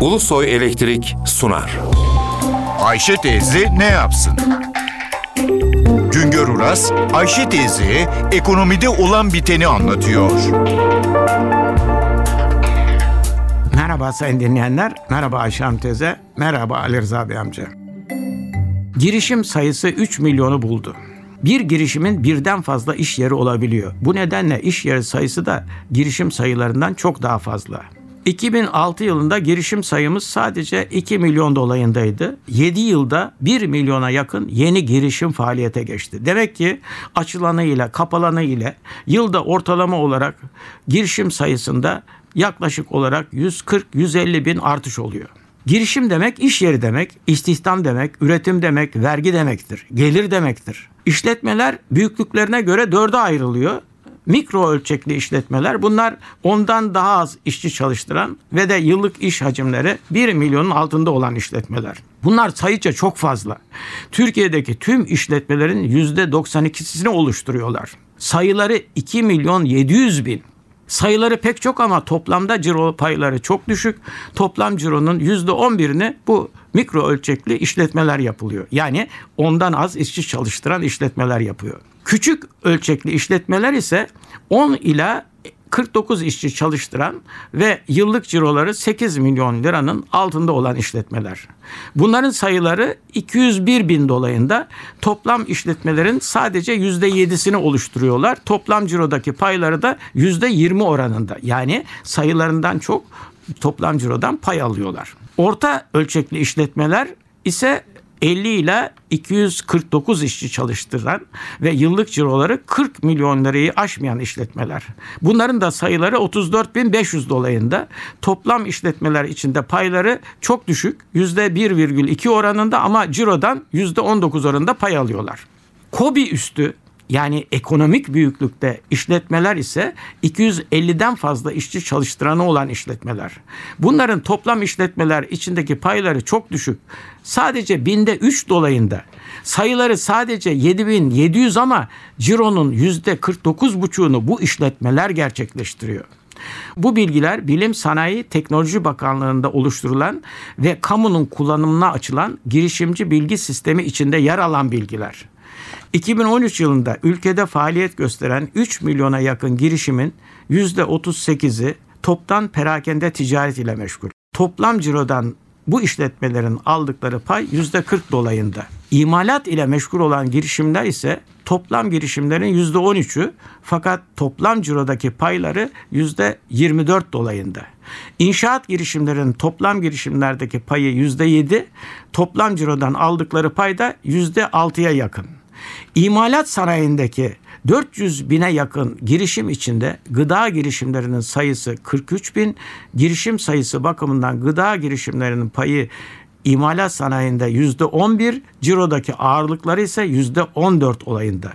Ulusoy Elektrik sunar. Ayşe teyze ne yapsın? Güngör Uras, Ayşe teyze ekonomide olan biteni anlatıyor. Merhaba sayın dinleyenler, merhaba Ayşe Hanım teyze, merhaba Ali Rıza Bey amca. Girişim sayısı 3 milyonu buldu. Bir girişimin birden fazla iş yeri olabiliyor. Bu nedenle iş yeri sayısı da girişim sayılarından çok daha fazla. 2006 yılında girişim sayımız sadece 2 milyon dolayındaydı. 7 yılda 1 milyona yakın yeni girişim faaliyete geçti. Demek ki açılanı ile kapalanı ile yılda ortalama olarak girişim sayısında yaklaşık olarak 140-150 bin artış oluyor. Girişim demek iş yeri demek, istihdam demek, üretim demek, vergi demektir, gelir demektir. İşletmeler büyüklüklerine göre dörde ayrılıyor. Mikro ölçekli işletmeler bunlar ondan daha az işçi çalıştıran ve de yıllık iş hacimleri 1 milyonun altında olan işletmeler. Bunlar sayıca çok fazla. Türkiye'deki tüm işletmelerin %92'sini oluşturuyorlar. Sayıları 2 milyon 700 bin. Sayıları pek çok ama toplamda ciro payları çok düşük. Toplam cironun %11'ini bu mikro ölçekli işletmeler yapılıyor. Yani ondan az işçi çalıştıran işletmeler yapıyor. Küçük ölçekli işletmeler ise 10 ila 49 işçi çalıştıran ve yıllık ciroları 8 milyon liranın altında olan işletmeler. Bunların sayıları 201 bin dolayında toplam işletmelerin sadece %7'sini oluşturuyorlar. Toplam cirodaki payları da %20 oranında. Yani sayılarından çok toplam cirodan pay alıyorlar. Orta ölçekli işletmeler ise 50 ile 249 işçi çalıştıran ve yıllık ciroları 40 milyon lirayı aşmayan işletmeler. Bunların da sayıları 34.500 dolayında. Toplam işletmeler içinde payları çok düşük. %1,2 oranında ama cirodan %19 oranında pay alıyorlar. Kobi üstü yani ekonomik büyüklükte işletmeler ise 250'den fazla işçi çalıştıranı olan işletmeler. Bunların toplam işletmeler içindeki payları çok düşük. Sadece binde 3 dolayında. Sayıları sadece 7700 ama cironun %49,5'unu bu işletmeler gerçekleştiriyor. Bu bilgiler Bilim Sanayi Teknoloji Bakanlığı'nda oluşturulan ve kamunun kullanımına açılan girişimci bilgi sistemi içinde yer alan bilgiler. 2013 yılında ülkede faaliyet gösteren 3 milyona yakın girişimin %38'i toptan perakende ticaret ile meşgul. Toplam cirodan bu işletmelerin aldıkları pay %40 dolayında. İmalat ile meşgul olan girişimler ise toplam girişimlerin %13'ü fakat toplam cirodaki payları %24 dolayında. İnşaat girişimlerin toplam girişimlerdeki payı %7, toplam cirodan aldıkları pay da %6'ya yakın. İmalat sanayindeki 400 bine yakın girişim içinde gıda girişimlerinin sayısı 43 bin, girişim sayısı bakımından gıda girişimlerinin payı imalat sanayinde yüzde 11, cirodaki ağırlıkları ise yüzde 14 olayında.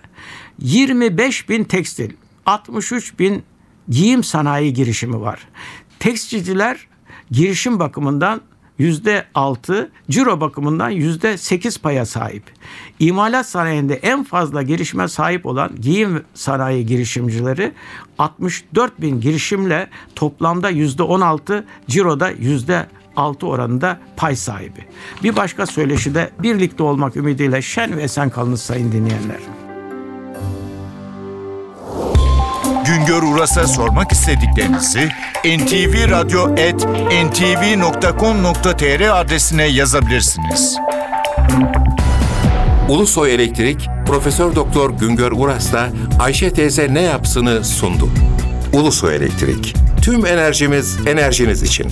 25 bin tekstil, 63 bin giyim sanayi girişimi var. Tekstilciler girişim bakımından yüzde altı, ciro bakımından yüzde sekiz paya sahip. İmalat sanayinde en fazla girişime sahip olan giyim sanayi girişimcileri 64 bin girişimle toplamda yüzde on altı, ciroda yüzde 6 oranında pay sahibi. Bir başka söyleşi de birlikte olmak ümidiyle şen ve esen kalınız sayın dinleyenler. Güngör Uras'a sormak istediklerinizi ntvradio.ntv.com.tr adresine yazabilirsiniz. Ulusoy Elektrik Profesör Doktor Güngör Uras'la Ayşe teyze ne yapsını sundu. Ulusoy Elektrik. Tüm enerjimiz enerjiniz için.